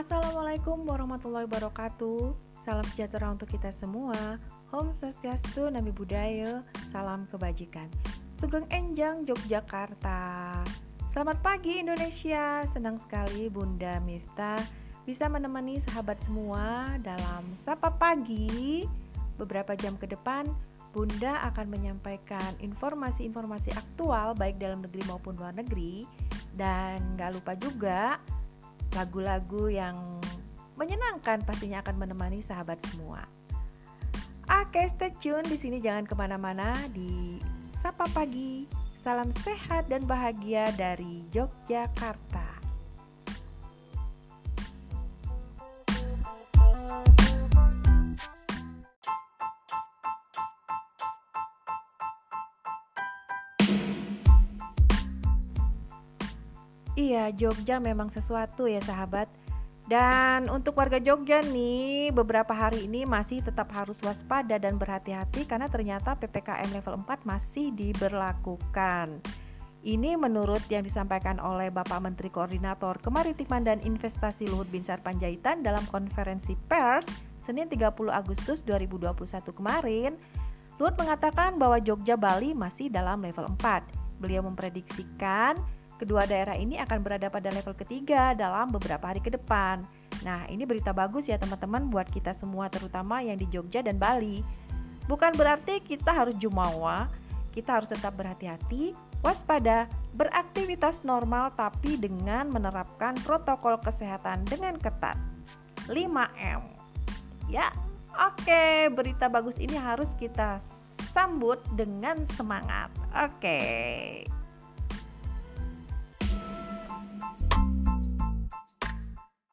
Assalamualaikum warahmatullahi wabarakatuh. Salam sejahtera untuk kita semua. Om Swastiastu, Nabi Budaya, Salam Kebajikan. Sugeng Enjang, Yogyakarta. Selamat pagi Indonesia. Senang sekali Bunda Mista bisa menemani sahabat semua dalam Sapa Pagi. Beberapa jam ke depan Bunda akan menyampaikan informasi-informasi aktual baik dalam negeri maupun luar negeri. Dan gak lupa juga lagu-lagu yang menyenangkan pastinya akan menemani sahabat semua. Oke, stay tune di sini jangan ke mana-mana di Sapa Pagi. Salam sehat dan bahagia dari Yogyakarta. Iya, Jogja memang sesuatu ya sahabat. Dan untuk warga Jogja nih, beberapa hari ini masih tetap harus waspada dan berhati-hati karena ternyata PPKM level 4 masih diberlakukan. Ini menurut yang disampaikan oleh Bapak Menteri Koordinator Kemaritiman dan Investasi Luhut Binsar Panjaitan dalam konferensi pers Senin 30 Agustus 2021 kemarin. Luhut mengatakan bahwa Jogja Bali masih dalam level 4. Beliau memprediksikan Kedua daerah ini akan berada pada level ketiga dalam beberapa hari ke depan. Nah, ini berita bagus ya teman-teman buat kita semua terutama yang di Jogja dan Bali. Bukan berarti kita harus jumawa, kita harus tetap berhati-hati, waspada, beraktivitas normal tapi dengan menerapkan protokol kesehatan dengan ketat. 5M. Ya, oke, berita bagus ini harus kita sambut dengan semangat. Oke.